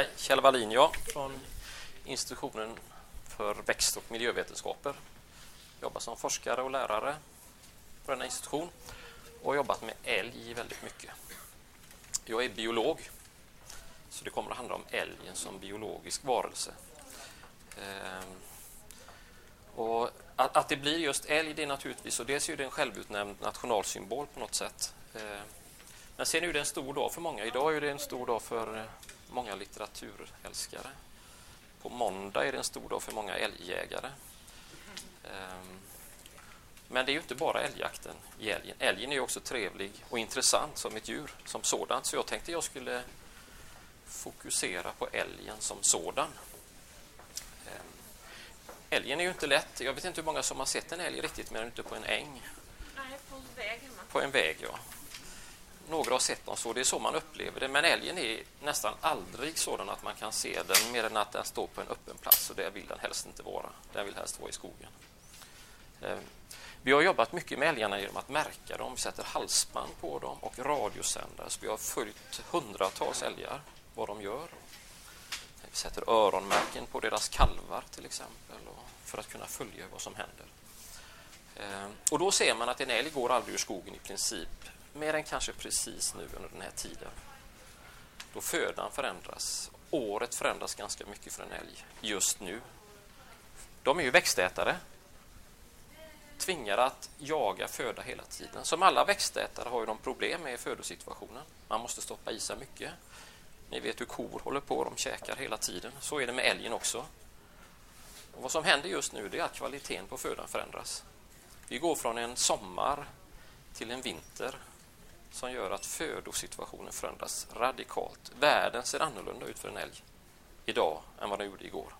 Hej, Kjell Wallin ja. från institutionen för växt och miljövetenskaper. Jobbar som forskare och lärare på denna institution och har jobbat med älg väldigt mycket. Jag är biolog, så det kommer att handla om älgen som biologisk varelse. Ehm, och att, att, det blir just älg, det är naturligtvis, och dels är det en självutnämnd nationalsymbol på något sätt. Ehm, men sen är det en stor dag för många. Idag är det en stor dag för eh, många litteraturälskare. På måndag är det en stor dag för många älgjägare. Ehm, men det är ju inte bara älgjakten i älgen. Älgen är också trevlig och intressant som ett djur som sådant. Så jag tänkte jag skulle fokusera på älgen som sådan. Ehm, älgen är ju inte lätt. Jag vet inte hur många som har sett en älg riktigt, men inte på en äng. Nej, på en väg. På en väg, ja. Några har sett dem så, det är så man upplever det. Men älgen är nästan aldrig sådan att man kan se den mer än att den står på en öppen plats och där vill den helst inte vara. Den vill helst vara i skogen. Eh, vi har jobbat mycket med älgarna genom att märka dem. Vi sätter halsband på dem och radiosändare. Så vi har följt hundratals älgar, vad de gör. Vi sätter öronmärken på deras kalvar till exempel för att kunna följa vad som händer. Eh, och då ser man att en älg går aldrig ur skogen i princip mer än kanske precis nu under den här tiden. Då födan förändras. Året förändras ganska mycket för en älg just nu. De är ju växtätare. Tvingade att jaga föda hela tiden. Som alla växtätare har ju de problem med födosituationen. Man måste stoppa i sig mycket. Ni vet hur kor håller på, de käkar hela tiden. Så är det med älgen också. Och vad som händer just nu är att kvaliteten på födan förändras. Vi går från en sommar till en vinter som gör att födosituationen förändras radikalt. Världen ser annorlunda ut för en älg idag än vad den gjorde igår.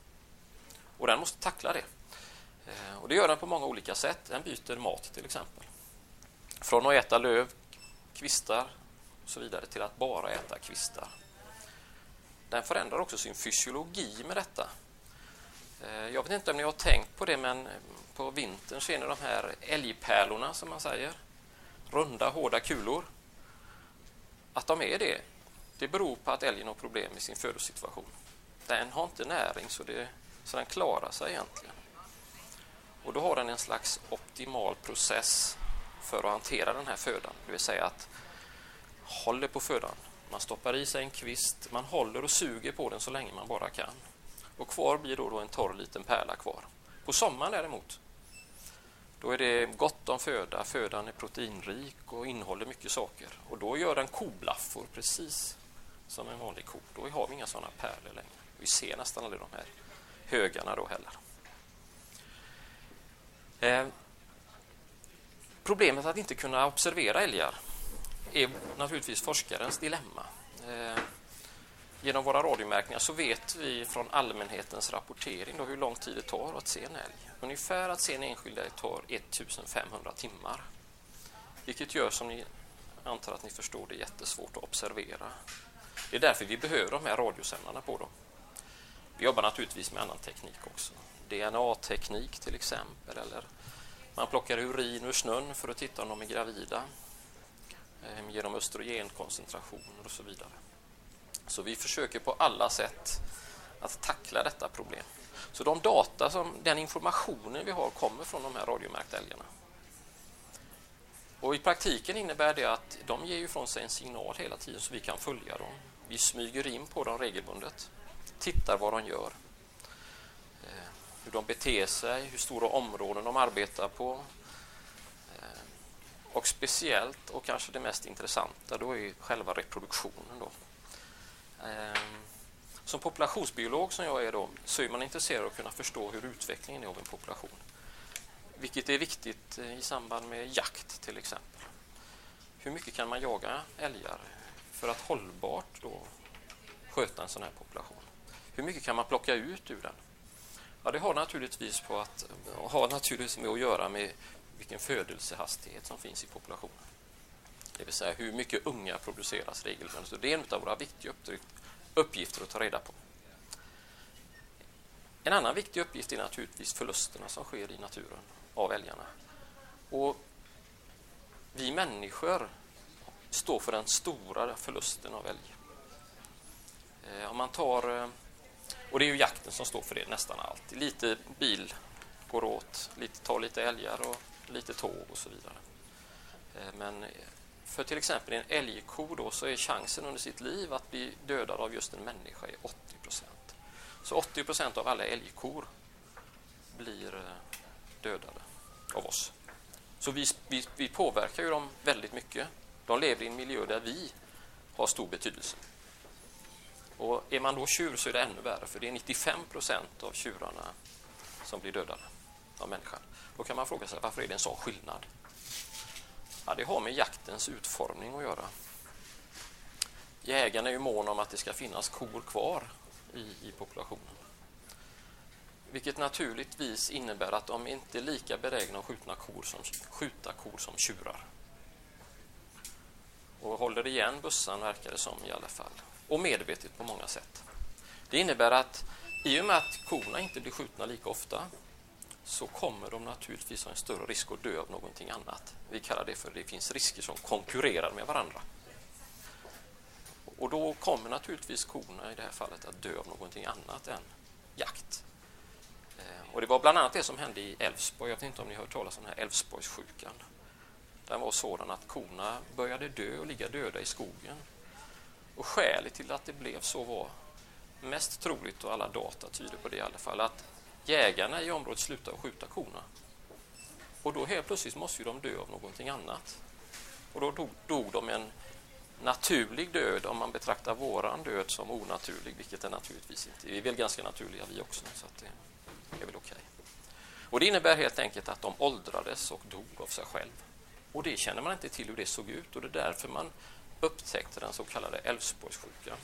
Och den måste tackla det. Eh, och Det gör den på många olika sätt. Den byter mat till exempel. Från att äta löv, kvistar och så vidare till att bara äta kvistar. Den förändrar också sin fysiologi med detta. Eh, jag vet inte om ni har tänkt på det, men eh, på vintern ser ni de här älgpärlorna som man säger. Runda, hårda kulor. Att de är det, det beror på att älgen har problem med sin födosituation. Den har inte näring så, det, så den klarar sig egentligen. Och då har den en slags optimal process för att hantera den här födan. Det vill säga att håller på födan. Man stoppar i sig en kvist, man håller och suger på den så länge man bara kan. Och kvar blir då, då en torr liten pärla kvar. På sommaren däremot då är det gott om föda, födan är proteinrik och innehåller mycket saker. Och då gör den koblaffor precis som en vanlig ko. Då har vi inga sådana pärlor längre. Vi ser nästan aldrig de här högarna då heller. Eh, problemet att inte kunna observera älgar är naturligtvis forskarens dilemma. Eh, genom våra radiomärkningar så vet vi från allmänhetens rapportering då hur lång tid det tar att se en älg. Ungefär att se en enskild älg tar 1500 timmar. Vilket gör, som ni antar att ni förstår, det är jättesvårt att observera. Det är därför vi behöver de här radiosändarna på dem. Vi jobbar naturligtvis med annan teknik också. DNA-teknik till exempel, eller man plockar urin ur snön för att titta om de är gravida eh, genom östrogenkoncentrationer och så vidare. Så vi försöker på alla sätt att tackla detta problem. Så de data, som, den informationen vi har kommer från de här radiomärkta älgarna. Och I praktiken innebär det att de ger ifrån sig en signal hela tiden så vi kan följa dem. Vi smyger in på dem regelbundet, tittar vad de gör, eh, hur de beter sig, hur stora områden de arbetar på. Eh, och speciellt, och kanske det mest intressanta, då är själva reproduktionen. Då. Ehm, som populationsbiolog som jag är då, så är man intresserad av att kunna förstå hur utvecklingen är av en population. Vilket är viktigt eh, i samband med jakt till exempel. Hur mycket kan man jaga älgar för att hållbart då sköta en sån här population? Hur mycket kan man plocka ut ur den? Ja, det har naturligtvis, på att, eh, har naturligtvis med att göra med vilken födelsehastighet som finns i populationen. Det vill säga hur mycket unga produceras regelbundet. Det är en av våra viktiga uppgifter att ta reda på. En annan viktig uppgift är naturligtvis förlusterna som sker i naturen av älgarna. Och vi människor står för den stora förlusten av älg. Eh, om man tar... Eh, och det är ju jakten som står för det nästan allt. Lite bil går åt, lite, tar lite älgar och lite tåg och så vidare. Eh, men för till exempel en älgko då, så är chansen under sitt liv att bli dödad av just en människa är 80 procent. Så 80 procent av alla älgkor blir eh, dödade av oss. Så vi, vi, vi påverkar ju dem väldigt mycket. De lever i en miljö där vi har stor betydelse. Och Är man då tjur så är det ännu värre, för det är 95 procent av tjurarna som blir dödade av människan. Då kan man fråga sig varför är det en sån skillnad? Ja, det har med jaktens utformning att göra. Jägarna är ju måna om att det ska finnas kor kvar i, i populationen. Vilket naturligtvis innebär att de inte är lika benägna att skjuta kor som, skjuta kor som tjurar. Och håller igen bussan verkar det som i alla fall. Och medvetet på många sätt. Det innebär att i och med att korna inte blir skjutna lika ofta så kommer de naturligtvis ha en större risk att dö av någonting annat. Vi kallar det för att det finns risker som konkurrerar med varandra. Och då kommer naturligtvis korna i det här fallet att dö av någonting annat än jakt. Eh, och Det var bland annat det som hände i Älvsborg. Jag vet inte om ni har hört talas om den här Älvsborgssjukan. Den var sådan att korna började dö och ligga döda i skogen. Och Skälet till att det blev så var mest troligt, och alla data tyder på det i alla fall, att jägarna i området slutar skjuta korna. Och då helt plötsligt måste de dö av någonting annat. Och då dog, dog de en naturlig död om man betraktar våran död som onaturlig, vilket den naturligtvis inte är. Vi är väl ganska naturliga vi också, så att det är väl okej. Okay. Och Det innebär helt enkelt att de åldrades och dog av sig själv. Och det känner man inte till hur det såg ut och det är därför man upptäckte den så kallade Älvsborgssjukan.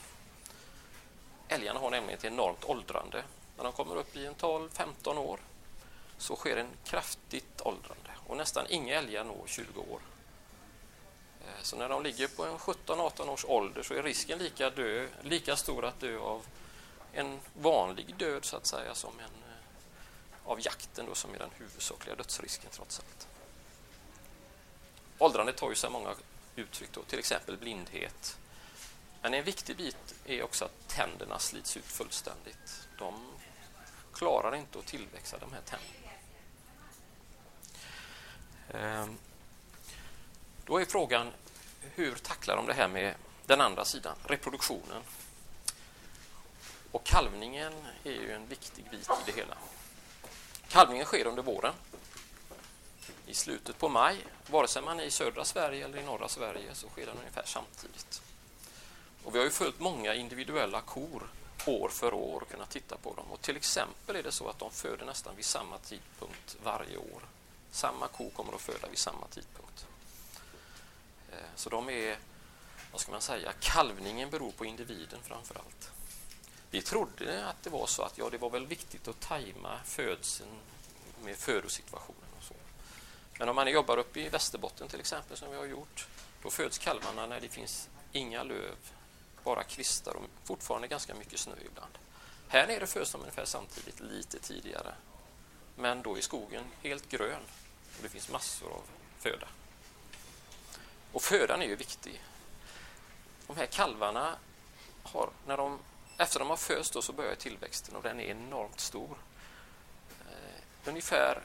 Älgarna har nämligen ett enormt åldrande. När de kommer upp i en 12-15 år så sker en kraftigt åldrande och nästan inga älgar når 20 år. Eh, så när de ligger på en 17-18 års ålder så är risken lika, dö, lika stor att dö av en vanlig död så att säga som en eh, av jakten då, som är den huvudsakliga dödsrisken trots allt. Åldrandet tar ju sig många uttryck, då, till exempel blindhet. Men en viktig bit är också att tänderna slits ut fullständigt. De klarar inte att tillväxa, de här tänderna. Ehm, då är frågan, hur tacklar de det här med den andra sidan, reproduktionen? Och kalvningen är ju en viktig bit i det hela. Kalvningen sker under våren i slutet på maj. Vare sig man är i södra Sverige eller i norra Sverige så sker den ungefär samtidigt. Och vi har ju följt många individuella kor år för år och kunna titta på dem. Och till exempel är det så att de föder nästan vid samma tidpunkt varje år. Samma ko kommer att föda vid samma tidpunkt. Eh, så de är, vad ska man säga, kalvningen beror på individen framför allt. Vi trodde att det var så att ja, det var väl viktigt att tajma födseln med födosituationen. och så. Men om man jobbar uppe i Västerbotten till exempel som vi har gjort, då föds kalvarna när det finns inga löv, bara kvistar och fortfarande ganska mycket snö ibland. Här nere föds de ungefär samtidigt, lite tidigare. Men då är skogen helt grön och det finns massor av föda. Och födan är ju viktig. De här kalvarna har, när de, efter de har fötts så börjar tillväxten och den är enormt stor. Eh, ungefär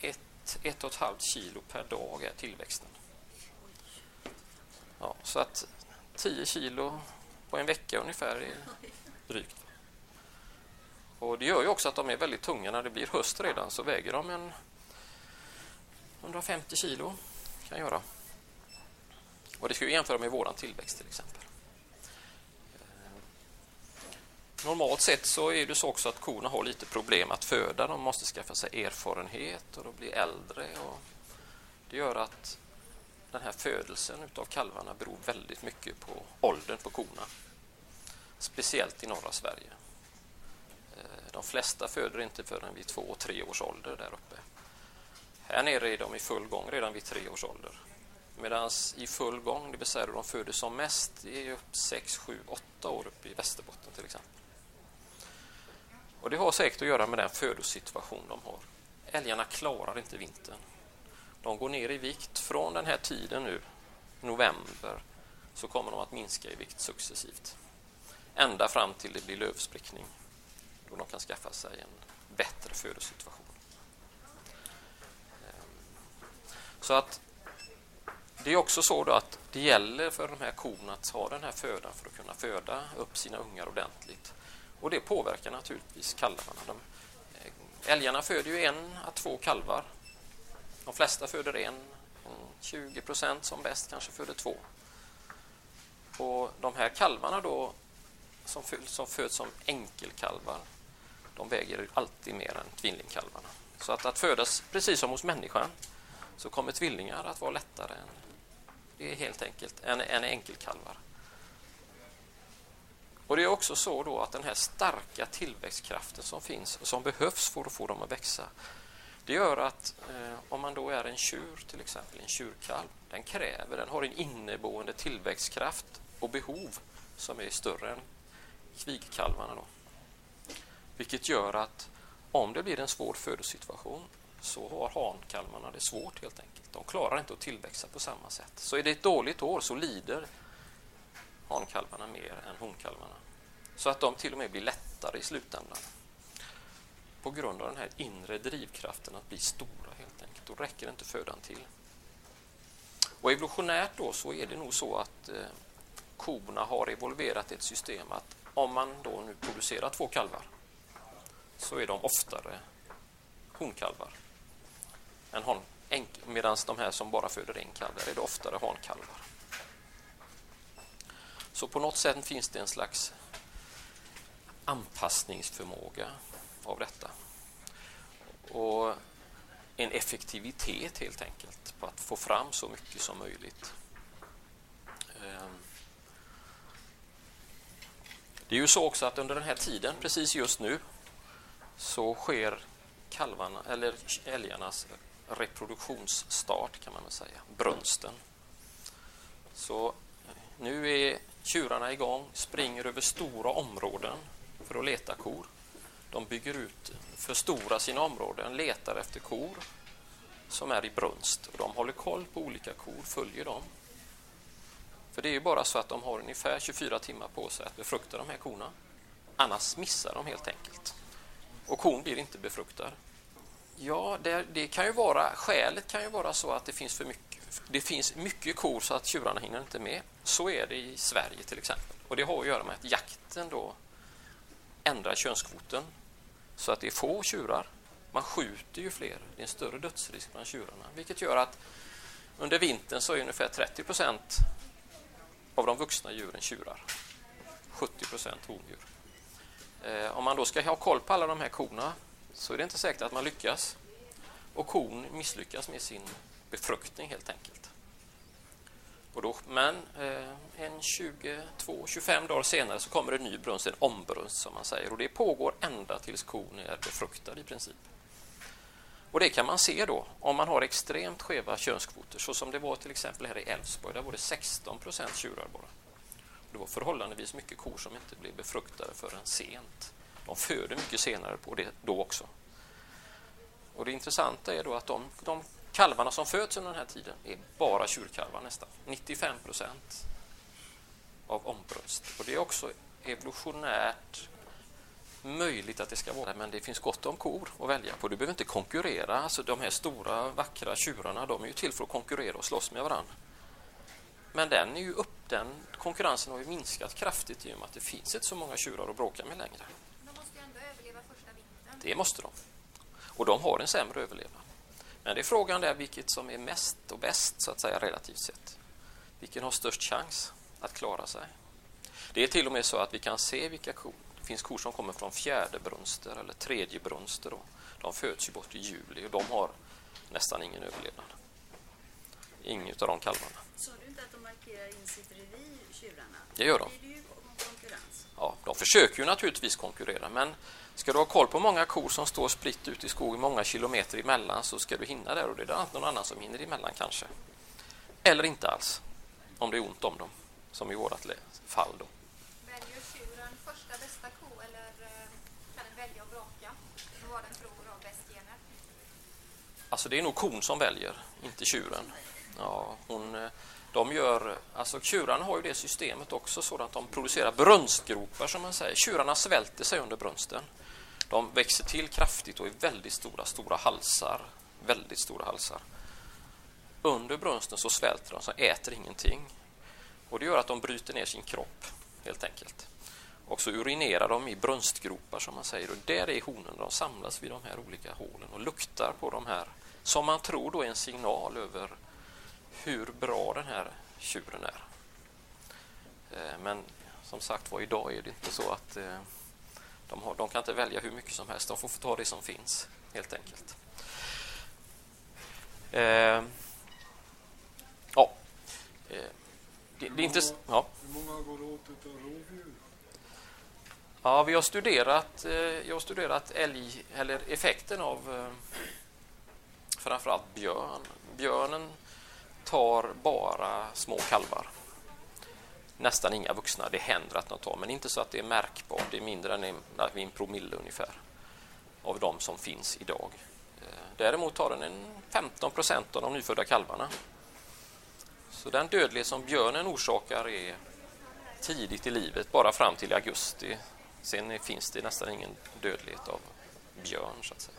ett ett, och ett halvt kilo per dag är tillväxten. Ja, så att 10 kilo på en vecka ungefär är drygt. Och Det gör ju också att de är väldigt tunga. När det blir höst redan så väger de en 150 kilo. kan göra. Och Det ska vi jämföra med våran tillväxt till exempel. Normalt sett så är det så också att korna har lite problem att föda. De måste skaffa sig erfarenhet och de blir äldre. Och det gör att den här födelsen av kalvarna beror väldigt mycket på åldern på korna. Speciellt i norra Sverige. Eh, de flesta föder inte förrän vid två, och tre års ålder där uppe. Här nere är de i full gång redan vid tre års ålder. Medan i full gång, det vill säga de föder som mest, är upp 6, 7, 8 år uppe i Västerbotten till exempel. Och Det har säkert att göra med den födosituation de har. Älgarna klarar inte vintern. De går ner i vikt. Från den här tiden nu, november, så kommer de att minska i vikt successivt. ända fram till det blir lövsprickning då de kan skaffa sig en bättre födosituation. Ehm, så att det är också så då att det gäller för de här korna att ha den här födan för att kunna föda upp sina ungar ordentligt. Och det påverkar naturligtvis kalvarna. De, eh, älgarna föder ju en att två kalvar. De flesta föder en, 20 procent som bäst kanske föder två. Och de här kalvarna då som föds som, föds som enkelkalvar de väger alltid mer än tvillingkalvarna. Så att, att födas precis som hos människan så kommer tvillingar att vara lättare än, det är helt enkelt, än, än enkelkalvar. Och Det är också så då att den här starka tillväxtkraften som finns och som behövs för att få dem att växa det gör att eh, om man då är en tjur, till exempel en tjurkalv, den kräver, den har en inneboende tillväxtkraft och behov som är större än kvigkalvarna. Då. Vilket gör att om det blir en svår födosituation så har hankalvarna det svårt helt enkelt. De klarar inte att tillväxa på samma sätt. Så är det ett dåligt år så lider hankalvarna mer än honkalvarna. Så att de till och med blir lättare i slutändan. På grund av den här inre drivkraften att bli stora helt enkelt. Då räcker inte födan till. Och evolutionärt då så är det nog så att eh, korna har evolverat ett system att om man då nu producerar två kalvar så är de oftare honkalvar än hon, medan de här som bara föder en kalv, är det oftare hankalvar. Så på något sätt finns det en slags anpassningsförmåga av detta. Och en effektivitet helt enkelt på att få fram så mycket som möjligt. Ehm. Det är ju så också att under den här tiden, precis just nu, så sker kalvarna, eller älgarnas reproduktionsstart kan man väl säga, brunsten. Så nu är tjurarna igång, springer över stora områden för att leta kor. De bygger ut, förstorar sina områden, letar efter kor som är i brunst. Och de håller koll på olika kor, följer dem. För det är ju bara så att de har ungefär 24 timmar på sig att befrukta de här korna. Annars missar de helt enkelt. Och kon blir inte befruktad. Ja, det, det, kan ju vara, skälet kan ju vara så att det finns för mycket, det finns mycket kor så att tjurarna hinner inte med. Så är det i Sverige till exempel. Och det har att göra med att jakten då ändrar könskvoten så att det är få tjurar. Man skjuter ju fler. Det är en större dödsrisk bland tjurarna, vilket gör att under vintern så är ungefär 30 procent av de vuxna djuren tjurar. 70 procent hondjur. Eh, om man då ska ha koll på alla de här korna så är det inte säkert att man lyckas. Och kon misslyckas med sin befruktning helt enkelt. Och då, men eh, en 22-25 dagar senare så kommer en ny brunst, en ombrunst som man säger. Och det pågår ända tills kon är befruktad i princip. Och det kan man se då om man har extremt skeva könskvoter så som det var till exempel här i Älvsborg. Där var det 16 procent tjurar bara. Det var förhållandevis mycket kor som inte blev befruktade förrän sent. De föder mycket senare på det då också. Och Det intressanta är då att de, de kalvarna som föds under den här tiden är bara tjurkalvar nästan. 95 procent av ombröst. Och det är också evolutionärt möjligt att det ska vara men det finns gott om kor att välja på. Du behöver inte konkurrera. Alltså de här stora vackra tjurarna de är ju till för att konkurrera och slåss med varandra. Men den, är ju upp, den konkurrensen har ju minskat kraftigt i och med att det finns inte så många tjurar att bråka med längre. De måste ju ändå överleva första vintern. Det måste de. Och de har en sämre överlevnad. Men det är frågan där vilket som är mest och bäst så att säga relativt sett. Vilken har störst chans att klara sig? Det är till och med så att vi kan se vilka kor. Det finns kor som kommer från fjärde brunster eller tredje brunster. Då. De föds ju bort i juli och de har nästan ingen överlevnad. Ingen av de kalvarna. Sa du inte att de markerar in sitt revir, tjurarna? Det gör de. Ja, de försöker ju naturligtvis konkurrera men ska du ha koll på många kor som står spritt ute i skogen många kilometer emellan så ska du hinna där och det är någon annan som hinner emellan kanske. Eller inte alls, om det är ont om dem, som i vårt fall. Då. Väljer tjuren första bästa ko eller eh, kan den välja och vraka vad den tror har bäst gener? Alltså det är nog kon som väljer, inte tjuren. Ja, hon, eh, De gör, alltså tjurarna har ju det systemet också så att de producerar brunstgropar som man säger. Tjurarna svälter sig under brunsten. De växer till kraftigt och är väldigt stora, stora halsar. Väldigt stora halsar. Under brunsten så svälter de, så äter ingenting. Och Det gör att de bryter ner sin kropp, helt enkelt. Och så urinerar de i brunstgropar, som man säger. Och där är honorna. De samlas vid de här olika hålen och luktar på de här, som man tror då är en signal över hur bra den här tjuren är. Eh, men som sagt var, idag är det inte så att eh, de, har, de kan inte välja hur mycket som helst. De får ta det som finns, helt enkelt. Eh, ja. Eh, det, det, är inte... Ja. Hur många går åt utav rovdjur? Ja, vi har studerat, eh, jag har studerat älg, eller effekten av eh, framförallt björn. Björnen tar bara små kalvar. Nästan inga vuxna. Det händer att de tar, men inte så att det är märkbart. Det är mindre än en, en promille ungefär av de som finns idag. Eh, däremot tar den en 15 procent av de nyfödda kalvarna. Så den dödlighet som björnen orsakar är tidigt i livet, bara fram till augusti. Sen finns det nästan ingen dödlighet av björn. så att säga.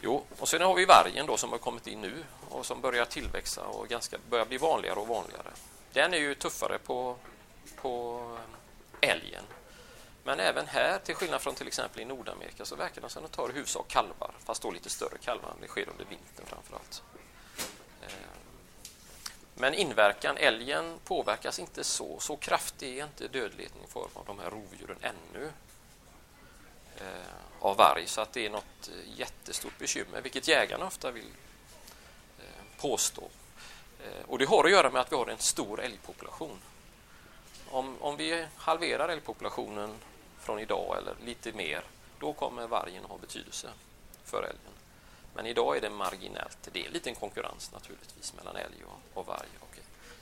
Jo, och sen har vi vargen då som har kommit in nu och som börjar tillväxa och ganska, börjar bli vanligare och vanligare. Den är ju tuffare på, på eh, älgen. Men även här, till skillnad från till exempel i Nordamerika, så verkar det som att de tar i huvudsak kalvar, fast då lite större kalvar. Det sker under vintern framför allt. Eh, men inverkan, älgen påverkas inte så. Så kraftig är inte dödligheten i form av de här rovdjuren ännu. Eh, av varg så att det är något jättestort bekymmer, vilket jägarna ofta vill påstå. Och Det har att göra med att vi har en stor älgpopulation. Om, om vi halverar älgpopulationen från idag eller lite mer, då kommer vargen att ha betydelse för älgen. Men idag är det marginellt. Det är en liten konkurrens naturligtvis mellan älg och, och varg och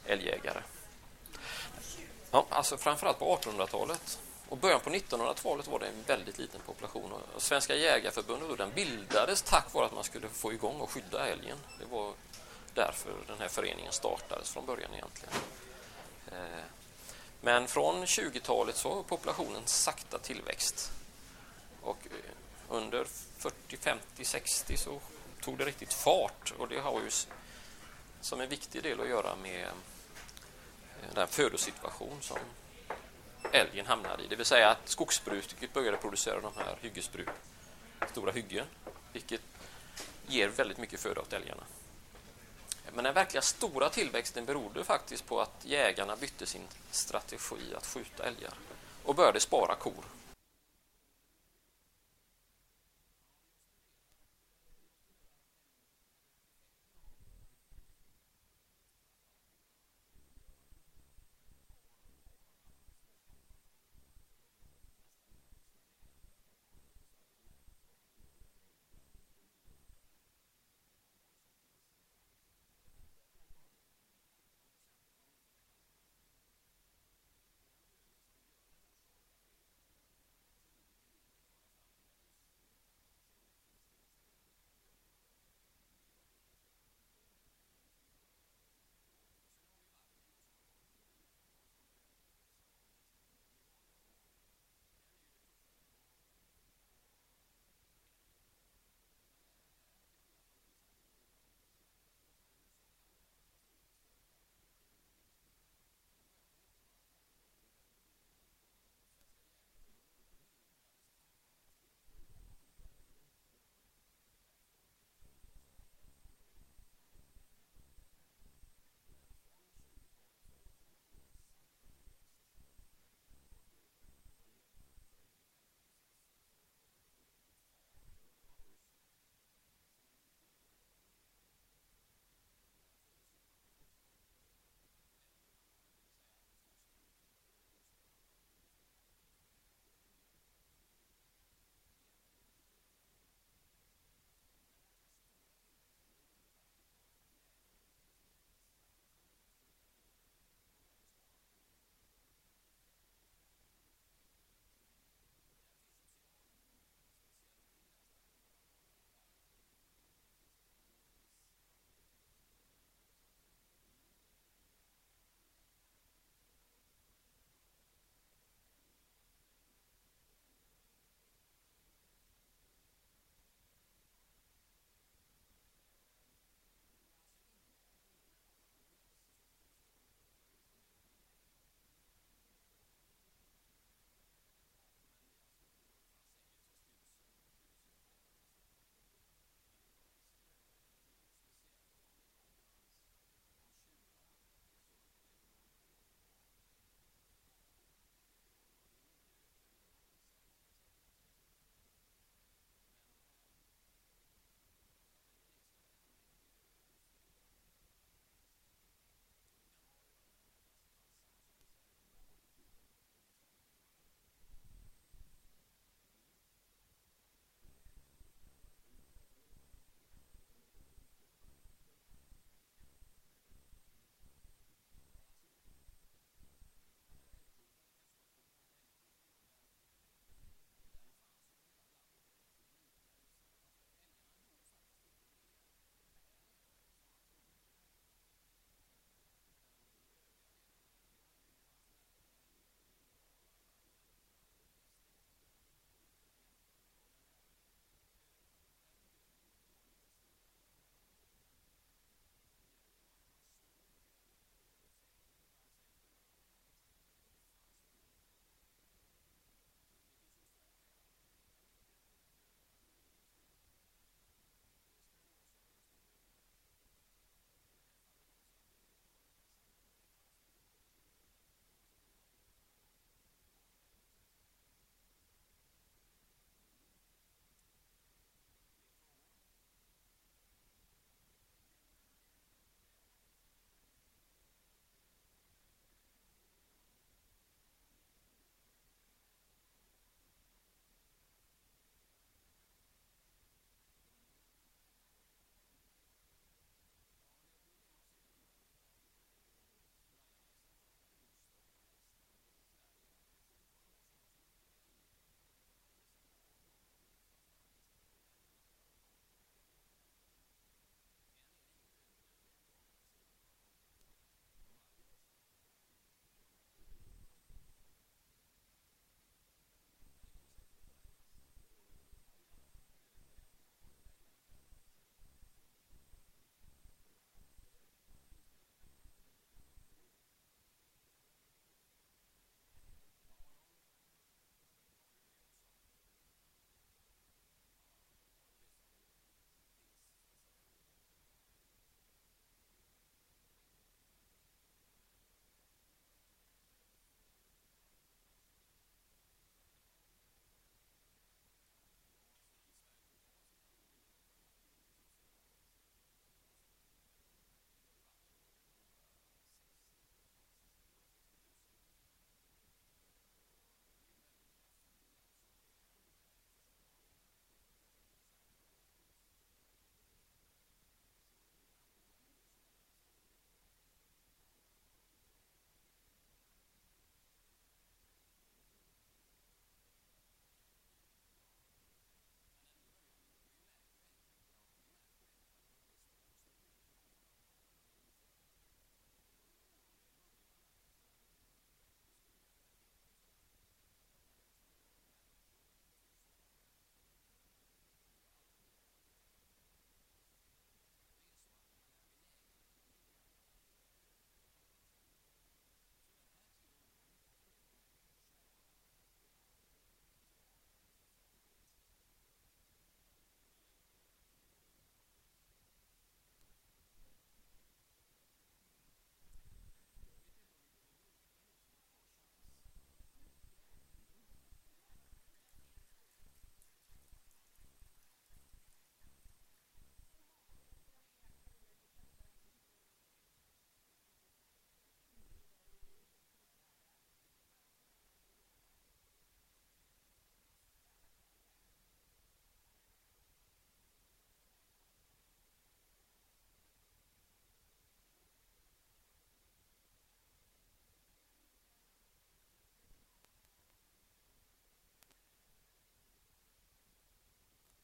älgjägare. Ja, alltså framförallt på 1800-talet och början på 1900-talet var det en väldigt liten population. Och Svenska jägarförbundet den bildades tack vare att man skulle få igång och skydda älgen. Det var därför den här föreningen startades från början egentligen. Eh, men från 20-talet så har populationen sakta tillväxt. Och eh, under 40, 50, 60 så tog det riktigt fart och det har ju som en viktig del att göra med eh, den födosituation som älgen hamnade i. Det vill säga att skogsbruket började producera de här hyggesbruk, stora hyggen, vilket ger väldigt mycket föda åt älgarna. Men den verkliga stora tillväxten berodde faktiskt på att jägarna bytte sin strategi att skjuta älgar och började spara kor.